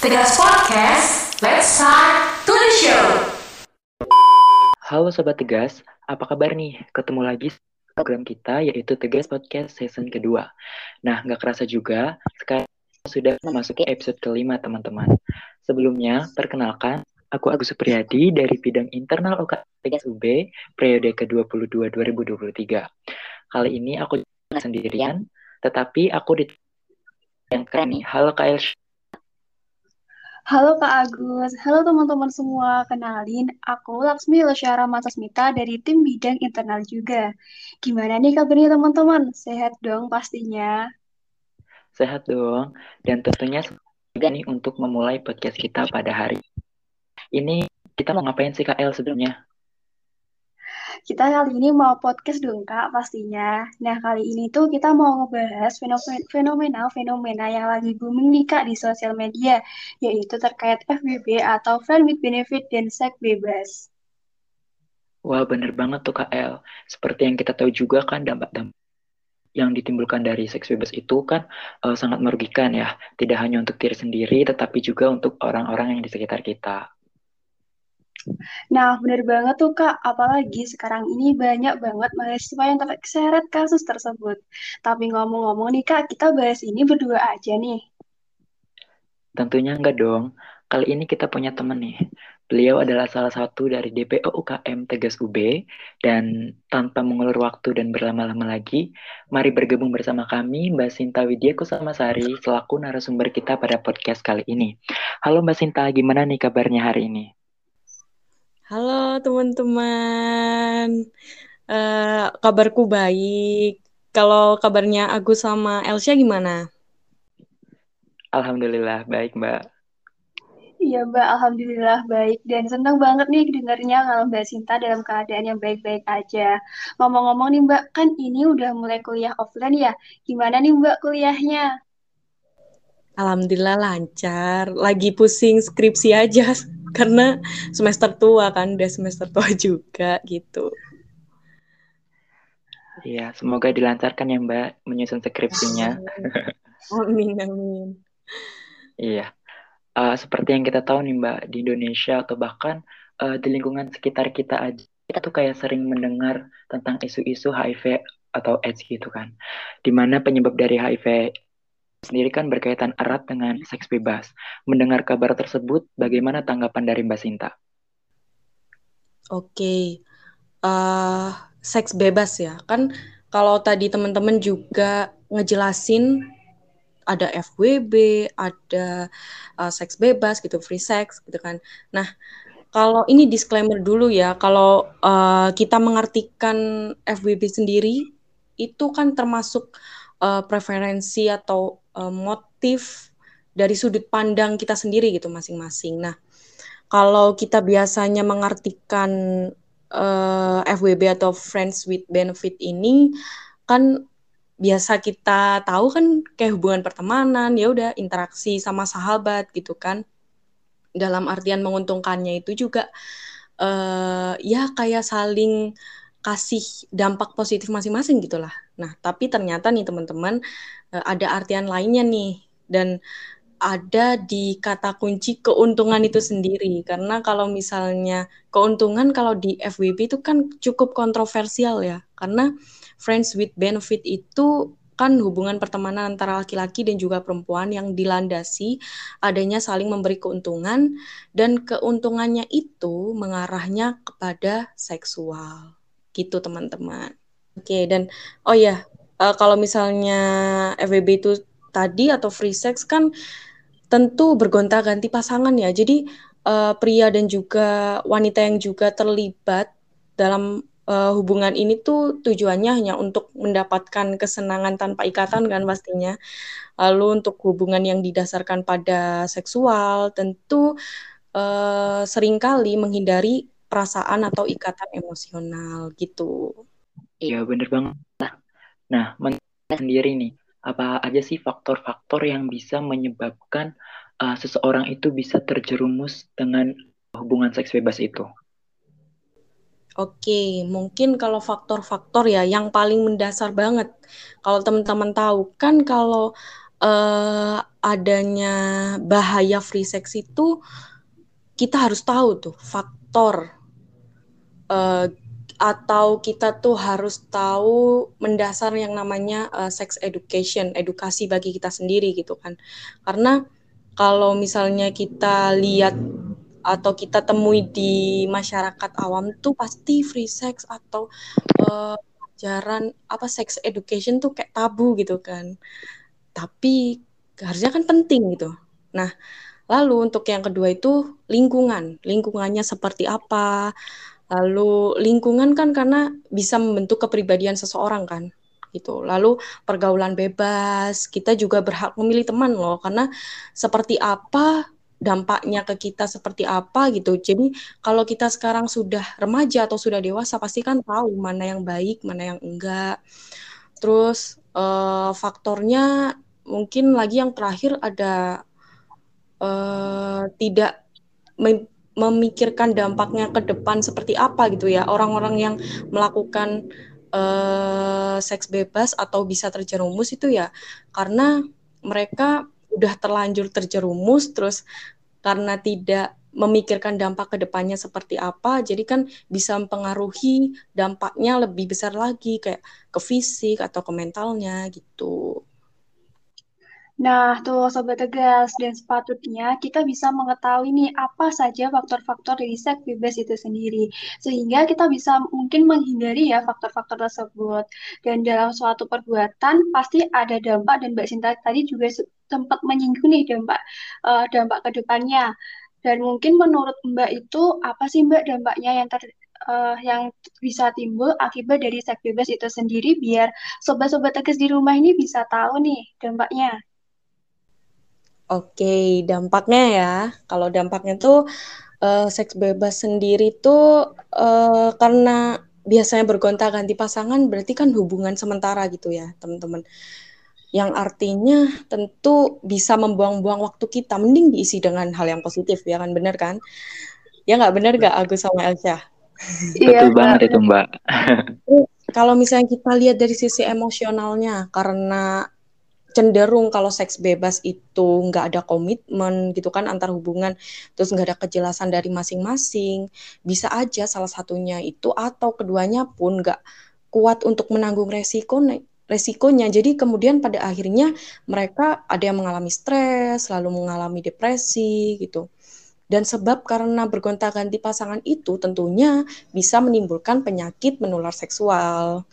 Tegas Podcast, let's start to the show. Halo Sobat Tegas, apa kabar nih? Ketemu lagi program kita yaitu Tegas Podcast season kedua. Nah, nggak kerasa juga, sekarang sudah memasuki episode kelima teman-teman. Sebelumnya, perkenalkan, aku Agus Supriyadi dari bidang internal UK Tegas UB periode ke-22 2023. Kali ini aku sendirian, tetapi aku di yang keren nih. Halo Elsha. Halo Kak Agus, halo teman-teman semua. Kenalin, aku Laksmi Lesyara Matasmita dari tim bidang internal juga. Gimana nih kabarnya teman-teman? Sehat dong pastinya. Sehat dong. Dan tentunya juga nih untuk memulai podcast kita pada hari ini. Kita mau ngapain sih El sebelumnya? Kita kali ini mau podcast dong Kak pastinya. Nah kali ini tuh kita mau ngebahas fenomena-fenomena yang lagi booming nih Kak di sosial media, yaitu terkait FBB atau Friend with Benefit dan Seks Bebas. Wah bener banget tuh Kak El. Seperti yang kita tahu juga kan dampak-dampak yang ditimbulkan dari seks bebas itu kan uh, sangat merugikan ya. Tidak hanya untuk diri sendiri, tetapi juga untuk orang-orang yang di sekitar kita. Nah, benar banget tuh Kak, apalagi sekarang ini banyak banget mahasiswa yang terseret kasus tersebut. Tapi ngomong-ngomong nih Kak, kita bahas ini berdua aja nih. Tentunya enggak dong. Kali ini kita punya teman nih. Beliau adalah salah satu dari DPO UKM Tegas UB dan tanpa mengulur waktu dan berlama-lama lagi, mari bergabung bersama kami Mbak Sinta Widya Kusamasari selaku narasumber kita pada podcast kali ini. Halo Mbak Sinta, gimana nih kabarnya hari ini? Halo teman-teman, uh, kabarku baik. Kalau kabarnya Agus sama Elsa gimana? Alhamdulillah baik Mbak. Iya Mbak, Alhamdulillah baik. Dan senang banget nih dengarnya kalau Mbak Sinta dalam keadaan yang baik-baik aja. Ngomong-ngomong nih Mbak, kan ini udah mulai kuliah offline ya. Gimana nih Mbak kuliahnya? Alhamdulillah lancar. Lagi pusing skripsi aja karena semester tua kan udah semester tua juga gitu Iya, semoga dilancarkan ya Mbak menyusun skripsinya. Amin, amin. iya, uh, seperti yang kita tahu nih Mbak di Indonesia atau bahkan uh, di lingkungan sekitar kita aja, kita tuh kayak sering mendengar tentang isu-isu HIV atau AIDS gitu kan, di mana penyebab dari HIV sendiri kan berkaitan erat dengan seks bebas. Mendengar kabar tersebut, bagaimana tanggapan dari Mbak Sinta? Oke, okay. uh, eh, seks bebas ya. Kan kalau tadi teman-teman juga ngejelasin ada FWB, ada uh, seks bebas gitu, free sex gitu kan. Nah, kalau ini disclaimer dulu ya, kalau uh, kita mengartikan FWB sendiri itu kan termasuk uh, preferensi atau uh, motif dari sudut pandang kita sendiri gitu masing-masing. Nah, kalau kita biasanya mengartikan uh, eh, FWB atau Friends with Benefit ini kan biasa kita tahu kan kayak hubungan pertemanan ya udah interaksi sama sahabat gitu kan dalam artian menguntungkannya itu juga uh, ya kayak saling kasih dampak positif masing-masing gitulah. Nah, tapi ternyata nih teman-teman Eh, ada artian lainnya nih. Dan ada di kata kunci keuntungan itu sendiri. Karena kalau misalnya keuntungan kalau di FWB itu kan cukup kontroversial ya. Karena friends with benefit itu kan hubungan pertemanan antara laki-laki dan juga perempuan yang dilandasi adanya saling memberi keuntungan dan keuntungannya itu mengarahnya kepada seksual gitu teman-teman. Oke dan oh ya uh, kalau misalnya FWB itu tadi atau free sex kan tentu bergonta-ganti pasangan ya. Jadi uh, pria dan juga wanita yang juga terlibat dalam uh, hubungan ini tuh tujuannya hanya untuk mendapatkan kesenangan tanpa ikatan kan pastinya. Lalu untuk hubungan yang didasarkan pada seksual tentu uh, sering kali menghindari perasaan atau ikatan emosional gitu. Iya bener banget. Nah, sendiri nih, apa aja sih faktor-faktor yang bisa menyebabkan uh, seseorang itu bisa terjerumus dengan hubungan seks bebas itu? Oke, mungkin kalau faktor-faktor ya yang paling mendasar banget. Kalau teman-teman tahu kan kalau uh, adanya bahaya free sex itu kita harus tahu tuh faktor uh, atau kita tuh harus tahu mendasar yang namanya uh, sex education, edukasi bagi kita sendiri gitu kan. Karena kalau misalnya kita lihat atau kita temui di masyarakat awam tuh pasti free sex atau uh, apa sex education tuh kayak tabu gitu kan. Tapi harusnya kan penting gitu. Nah, lalu untuk yang kedua itu lingkungan. Lingkungannya seperti apa? Lalu lingkungan kan karena bisa membentuk kepribadian seseorang kan gitu. Lalu pergaulan bebas, kita juga berhak memilih teman loh karena seperti apa dampaknya ke kita seperti apa gitu. Jadi kalau kita sekarang sudah remaja atau sudah dewasa pasti kan tahu mana yang baik, mana yang enggak. Terus uh, faktornya mungkin lagi yang terakhir ada uh, tidak memikirkan dampaknya ke depan seperti apa gitu ya orang-orang yang melakukan uh, seks bebas atau bisa terjerumus itu ya karena mereka udah terlanjur terjerumus terus karena tidak memikirkan dampak ke depannya seperti apa jadi kan bisa mempengaruhi dampaknya lebih besar lagi kayak ke fisik atau ke mentalnya gitu. Nah, tuh Sobat Tegas, dan sepatutnya kita bisa mengetahui nih apa saja faktor-faktor dari seks bebas itu sendiri. Sehingga kita bisa mungkin menghindari ya faktor-faktor tersebut. Dan dalam suatu perbuatan pasti ada dampak dan Mbak Sinta tadi juga sempat menyinggung nih dampak uh, dampak ke depannya. Dan mungkin menurut Mbak itu apa sih Mbak dampaknya yang ter, uh, yang bisa timbul akibat dari seks bebas itu sendiri biar sobat-sobat tegas di rumah ini bisa tahu nih dampaknya. Oke, dampaknya ya. Kalau dampaknya tuh uh, seks bebas sendiri tuh uh, karena biasanya bergonta-ganti pasangan berarti kan hubungan sementara gitu ya, teman-teman. Yang artinya tentu bisa membuang-buang waktu kita. Mending diisi dengan hal yang positif ya kan, bener kan? Ya nggak bener nggak Agus sama Elsa? Iya, Betul banget itu Mbak. Kalau misalnya kita lihat dari sisi emosionalnya, karena cenderung kalau seks bebas itu nggak ada komitmen gitu kan antar hubungan terus nggak ada kejelasan dari masing-masing bisa aja salah satunya itu atau keduanya pun nggak kuat untuk menanggung resiko resikonya. Jadi kemudian pada akhirnya mereka ada yang mengalami stres lalu mengalami depresi gitu. Dan sebab karena bergonta-ganti pasangan itu tentunya bisa menimbulkan penyakit menular seksual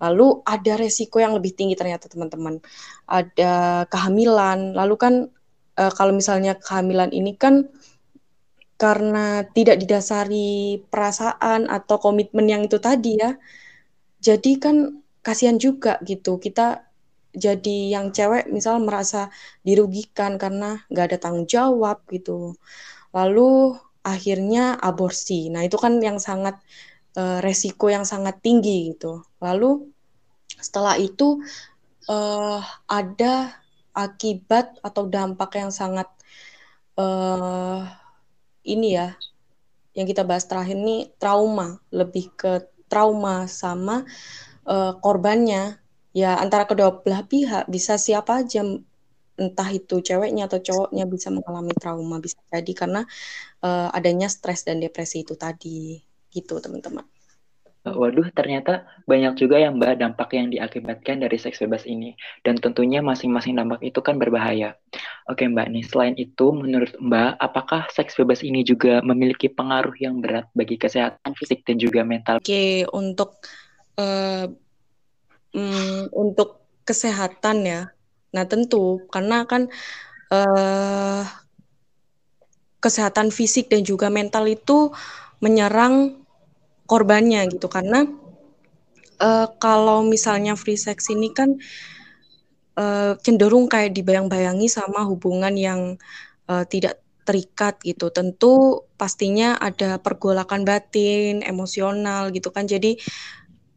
Lalu ada resiko yang lebih tinggi ternyata teman-teman. Ada kehamilan. Lalu kan e, kalau misalnya kehamilan ini kan karena tidak didasari perasaan atau komitmen yang itu tadi ya. Jadi kan kasihan juga gitu. Kita jadi yang cewek misal merasa dirugikan karena nggak ada tanggung jawab gitu. Lalu akhirnya aborsi. Nah, itu kan yang sangat uh, resiko yang sangat tinggi gitu. Lalu setelah itu uh, ada akibat atau dampak yang sangat uh, ini ya yang kita bahas terakhir ini trauma. Lebih ke trauma sama uh, korbannya. Ya antara kedua belah pihak bisa siapa aja entah itu ceweknya atau cowoknya bisa mengalami trauma bisa jadi karena uh, adanya stres dan depresi itu tadi gitu teman-teman. Waduh, ternyata banyak juga yang Mbak dampak yang diakibatkan dari seks bebas ini. Dan tentunya masing-masing dampak itu kan berbahaya. Oke Mbak, nih selain itu menurut Mbak, apakah seks bebas ini juga memiliki pengaruh yang berat bagi kesehatan fisik dan juga mental? Oke, untuk uh, um, untuk kesehatan ya. Nah tentu karena kan uh, kesehatan fisik dan juga mental itu menyerang korbannya gitu karena uh, kalau misalnya free sex ini kan uh, cenderung kayak dibayang-bayangi sama hubungan yang uh, tidak terikat gitu. Tentu pastinya ada pergolakan batin, emosional gitu kan. Jadi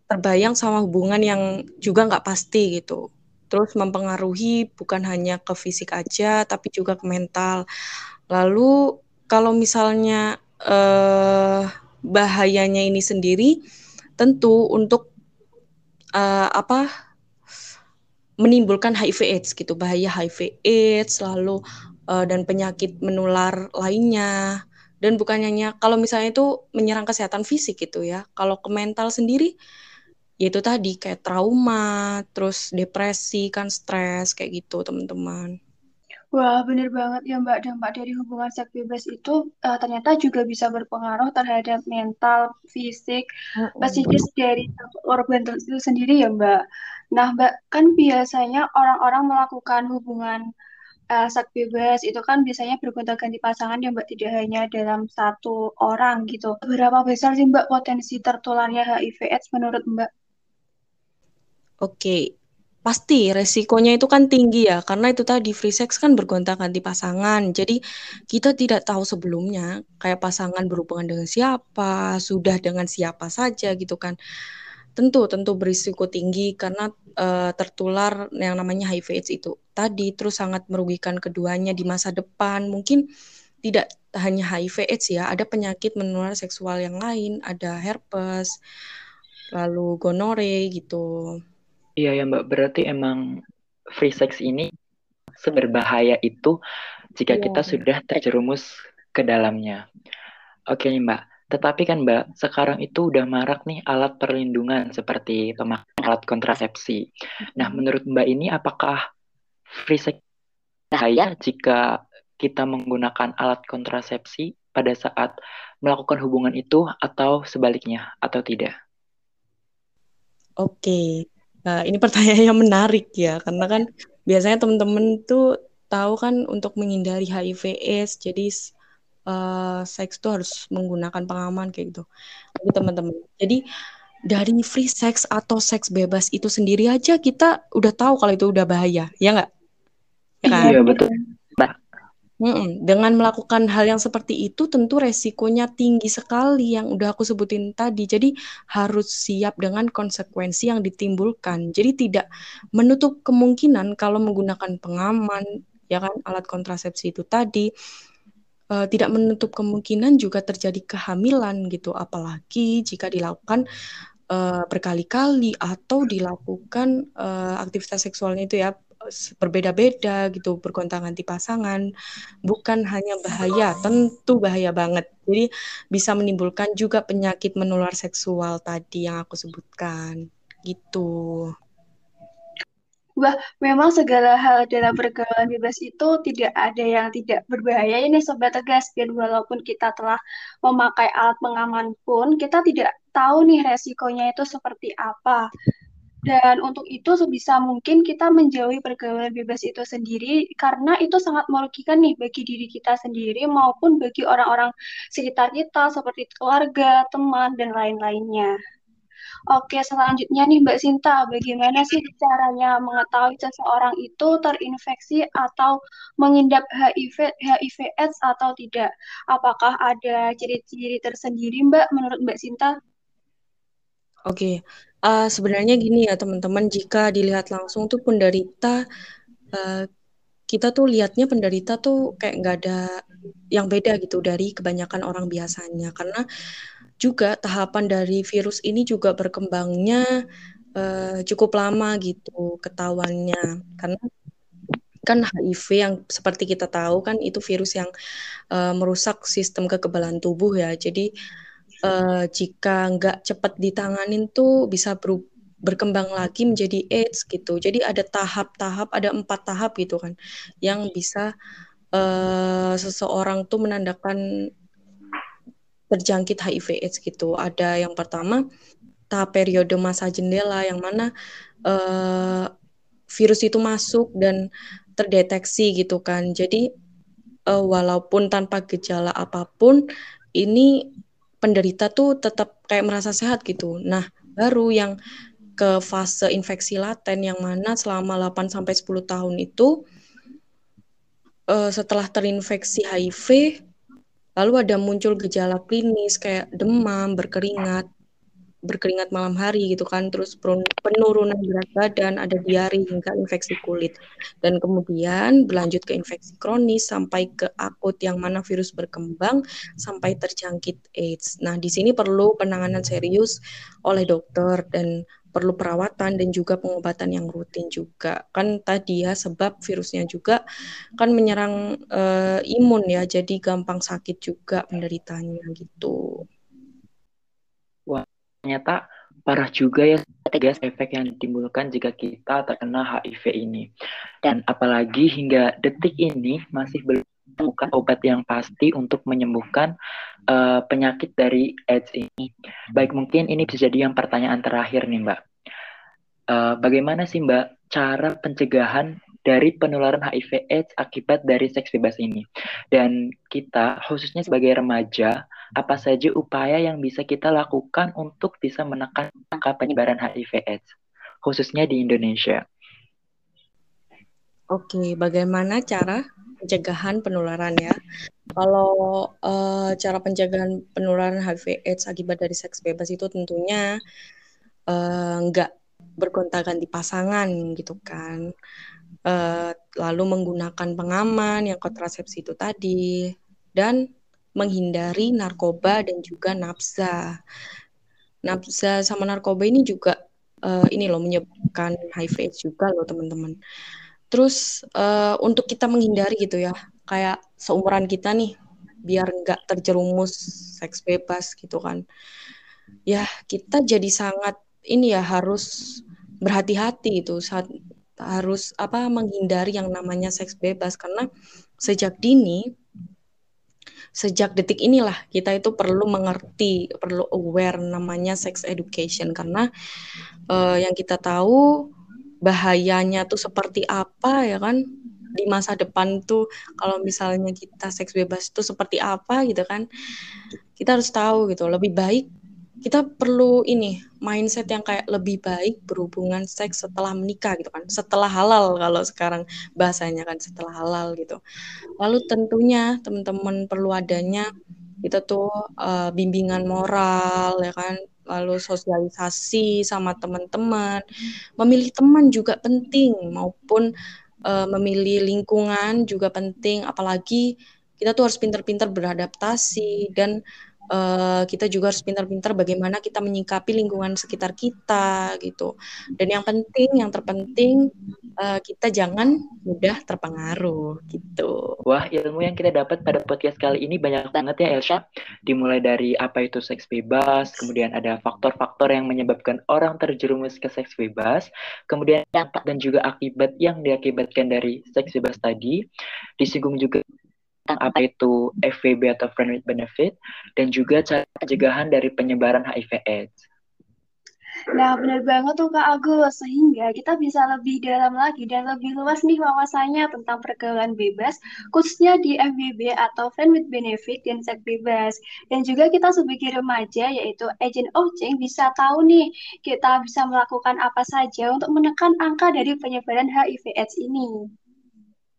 terbayang sama hubungan yang juga nggak pasti gitu. Terus mempengaruhi bukan hanya ke fisik aja, tapi juga ke mental. Lalu kalau misalnya uh, bahayanya ini sendiri tentu untuk uh, apa menimbulkan HIV AIDS gitu, bahaya HIV AIDS lalu uh, dan penyakit menular lainnya. Dan bukan hanya kalau misalnya itu menyerang kesehatan fisik gitu ya. Kalau ke mental sendiri yaitu tadi kayak trauma, terus depresi kan stres kayak gitu, teman-teman. Wah, bener banget ya Mbak. Dampak dari hubungan seks bebas itu uh, ternyata juga bisa berpengaruh terhadap mental, fisik, psikis dari korban itu sendiri ya Mbak. Nah, Mbak, kan biasanya orang-orang melakukan hubungan uh, seks bebas itu kan biasanya bergonta-ganti pasangan ya Mbak, tidak hanya dalam satu orang gitu. Berapa besar sih Mbak potensi tertularnya HIV/AIDS menurut Mbak? Oke, Pasti resikonya itu kan tinggi ya, karena itu tadi free sex kan bergonta-ganti pasangan. Jadi kita tidak tahu sebelumnya kayak pasangan berhubungan dengan siapa, sudah dengan siapa saja gitu kan. Tentu tentu berisiko tinggi karena uh, tertular yang namanya HIV AIDS itu tadi terus sangat merugikan keduanya di masa depan. Mungkin tidak hanya HIV AIDS ya, ada penyakit menular seksual yang lain, ada herpes, lalu gonore gitu. Iya ya Mbak, berarti emang free sex ini seberbahaya itu jika kita iya. sudah terjerumus ke dalamnya. Oke nih Mbak, tetapi kan Mbak, sekarang itu udah marak nih alat perlindungan seperti pemakaian alat kontrasepsi. Nah, menurut Mbak ini apakah free sex bahaya jika kita menggunakan alat kontrasepsi pada saat melakukan hubungan itu atau sebaliknya atau tidak? Oke, Nah, ini pertanyaan yang menarik ya, karena kan biasanya teman-teman tuh tahu kan untuk menghindari HIV/AIDS, jadi uh, seks tuh harus menggunakan pengaman kayak gitu. Jadi teman-teman, jadi dari free sex atau seks bebas itu sendiri aja kita udah tahu kalau itu udah bahaya, ya nggak? Ya kan? Iya betul. Mm-mm. Dengan melakukan hal yang seperti itu tentu resikonya tinggi sekali yang udah aku sebutin tadi. Jadi harus siap dengan konsekuensi yang ditimbulkan. Jadi tidak menutup kemungkinan kalau menggunakan pengaman, ya kan alat kontrasepsi itu tadi uh, tidak menutup kemungkinan juga terjadi kehamilan gitu. Apalagi jika dilakukan uh, berkali-kali atau dilakukan uh, aktivitas seksualnya itu ya berbeda-beda gitu bergonta-ganti pasangan. Bukan hanya bahaya tentu bahaya banget. Jadi bisa menimbulkan juga penyakit menular seksual tadi yang aku sebutkan gitu. Wah, memang segala hal dalam pergaulan bebas itu tidak ada yang tidak berbahaya ini sobat tegas. Dan walaupun kita telah memakai alat pengaman pun kita tidak tahu nih resikonya itu seperti apa. Dan untuk itu sebisa mungkin kita menjauhi pergaulan bebas itu sendiri karena itu sangat merugikan nih bagi diri kita sendiri maupun bagi orang-orang sekitar kita seperti keluarga, teman, dan lain-lainnya. Oke, selanjutnya nih Mbak Sinta, bagaimana sih caranya mengetahui seseorang itu terinfeksi atau mengidap HIV, HIV AIDS atau tidak? Apakah ada ciri-ciri tersendiri Mbak menurut Mbak Sinta? Oke, Uh, sebenarnya gini ya teman-teman, jika dilihat langsung tuh penderita, uh, kita tuh lihatnya penderita tuh kayak nggak ada yang beda gitu dari kebanyakan orang biasanya. Karena juga tahapan dari virus ini juga berkembangnya uh, cukup lama gitu ketahuannya. Karena kan HIV yang seperti kita tahu kan itu virus yang uh, merusak sistem kekebalan tubuh ya. Jadi uh, jika nggak cepat ditanganin tuh bisa ber berkembang lagi menjadi AIDS gitu. Jadi ada tahap-tahap, ada empat tahap gitu kan, yang bisa uh, seseorang tuh menandakan terjangkit HIV/AIDS gitu. Ada yang pertama tahap periode masa jendela yang mana uh, virus itu masuk dan terdeteksi gitu kan. Jadi uh, walaupun tanpa gejala apa pun, ini penderita tuh tetap kayak merasa sehat gitu. Nah, baru yang ke fase infeksi laten yang mana selama 8 sampai 10 tahun itu uh, setelah terinfeksi HIV lalu ada muncul gejala klinis kayak demam, berkeringat, berkeringat malam hari gitu kan, terus penurunan berat badan, ada diare hingga infeksi kulit. Dan kemudian berlanjut ke infeksi kronis sampai ke akut yang mana virus berkembang sampai terjangkit AIDS. Nah, di sini perlu penanganan serius oleh dokter dan perlu perawatan dan juga pengobatan yang rutin juga. Kan tadi ya sebab virusnya juga kan menyerang uh, imun ya, jadi gampang sakit juga penderitanya gitu. Ternyata parah juga ya tegas efek yang ditimbulkan jika kita terkena HIV ini. Dan apalagi hingga detik ini masih belum bukan obat yang pasti untuk menyembuhkan uh, penyakit dari AIDS ini. Baik, mungkin ini bisa jadi yang pertanyaan terakhir nih, Mbak. Uh, bagaimana sih, Mbak, cara pencegahan dari penularan HIV AIDS akibat dari seks bebas ini? Dan kita, khususnya sebagai remaja, apa saja upaya yang bisa kita lakukan untuk bisa menekan angka penyebaran HIV AIDS, khususnya di Indonesia? Oke, bagaimana cara pencegahan penularan ya. Kalau uh, cara pencegahan penularan HIV/AIDS akibat dari seks bebas itu tentunya uh, nggak bergonta di pasangan gitu kan. Uh, lalu menggunakan pengaman yang kontrasepsi itu tadi dan menghindari narkoba dan juga nafsa. Nafsa sama narkoba ini juga uh, ini loh menyebabkan HIV/AIDS juga loh teman-teman. Terus uh, untuk kita menghindari gitu ya, kayak seumuran kita nih, biar nggak terjerumus seks bebas gitu kan. Ya kita jadi sangat ini ya harus berhati-hati itu saat harus apa menghindari yang namanya seks bebas karena sejak dini sejak detik inilah kita itu perlu mengerti perlu aware namanya sex education. Karena uh, yang kita tahu bahayanya tuh seperti apa ya kan? Di masa depan tuh kalau misalnya kita seks bebas itu seperti apa gitu kan? Kita harus tahu gitu. Lebih baik kita perlu ini mindset yang kayak lebih baik berhubungan seks setelah menikah gitu kan setelah halal kalau sekarang bahasanya kan setelah halal gitu lalu tentunya teman-teman perlu adanya itu tuh uh, bimbingan moral ya kan lalu sosialisasi sama teman-teman. Memilih teman juga penting maupun uh, memilih lingkungan juga penting apalagi kita tuh harus pintar-pintar beradaptasi dan uh, kita juga harus pintar-pintar bagaimana kita menyikapi lingkungan sekitar kita gitu. Dan yang penting, yang terpenting uh, kita jangan mudah terpengaruh gitu. Wah, ilmu yang kita dapat pada podcast kali ini banyak banget ya Elsa. Dimulai dari apa itu seks bebas, kemudian ada faktor-faktor yang menyebabkan orang terjerumus ke seks bebas, kemudian dampak dan juga akibat yang diakibatkan dari seks bebas tadi. Disinggung juga tentang apa itu FVB atau Friend with Benefit dan juga cara pencegahan dari penyebaran HIV/AIDS. Nah, benar banget tuh Kak Agus, sehingga kita bisa lebih dalam lagi dan lebih luas nih wawasannya tentang pergaulan bebas, khususnya di FBB atau Friend with Benefit dan seks bebas. Dan juga kita sebagai remaja, yaitu agent of change, bisa tahu nih, kita bisa melakukan apa saja untuk menekan angka dari penyebaran HIV/AIDS ini.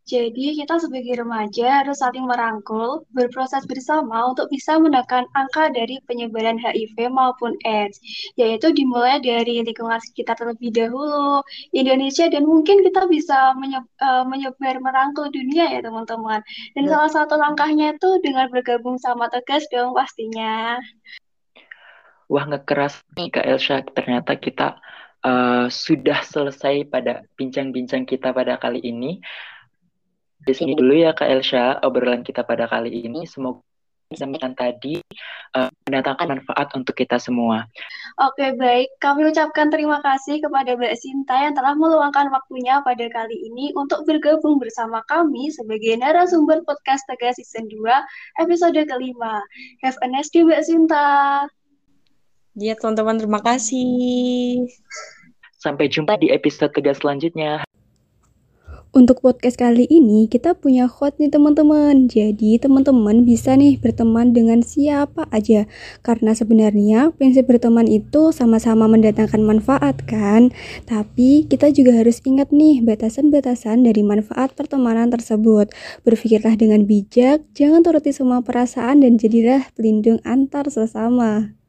Jadi, kita sebagai remaja harus saling merangkul, berproses bersama untuk bisa menekan angka dari penyebaran HIV maupun AIDS, yaitu dimulai dari lingkungan sekitar terlebih dahulu, Indonesia, dan mungkin kita bisa eh, menyebar merangkul dunia ya teman-teman. Dan ya. salah satu langkahnya itu dengan bergabung sama Tegas dong pastinya. Wah, ngekeras nih Kak Elsa, ternyata kita uh, sudah selesai pada bincang-bincang kita pada kali ini. Di sini dulu ya Kak Elsha, obrolan kita pada kali ini. Semoga disampaikan tadi uh, mendatangkan manfaat untuk kita semua. Oke, baik. Kami ucapkan terima kasih kepada Mbak Sinta yang telah meluangkan waktunya pada kali ini untuk bergabung bersama kami sebagai narasumber podcast Tegas Season 2 episode kelima. Have a nice day, Mbak Sinta. Ya, teman-teman, terima kasih. Sampai jumpa di episode Tegas selanjutnya. Untuk podcast kali ini kita punya hot nih teman-teman. Jadi teman-teman bisa nih berteman dengan siapa aja. Karena sebenarnya prinsip berteman itu sama-sama mendatangkan manfaat kan. Tapi kita juga harus ingat nih batasan-batasan dari manfaat pertemanan tersebut. Berpikirlah dengan bijak, jangan turuti semua perasaan dan jadilah pelindung antar sesama.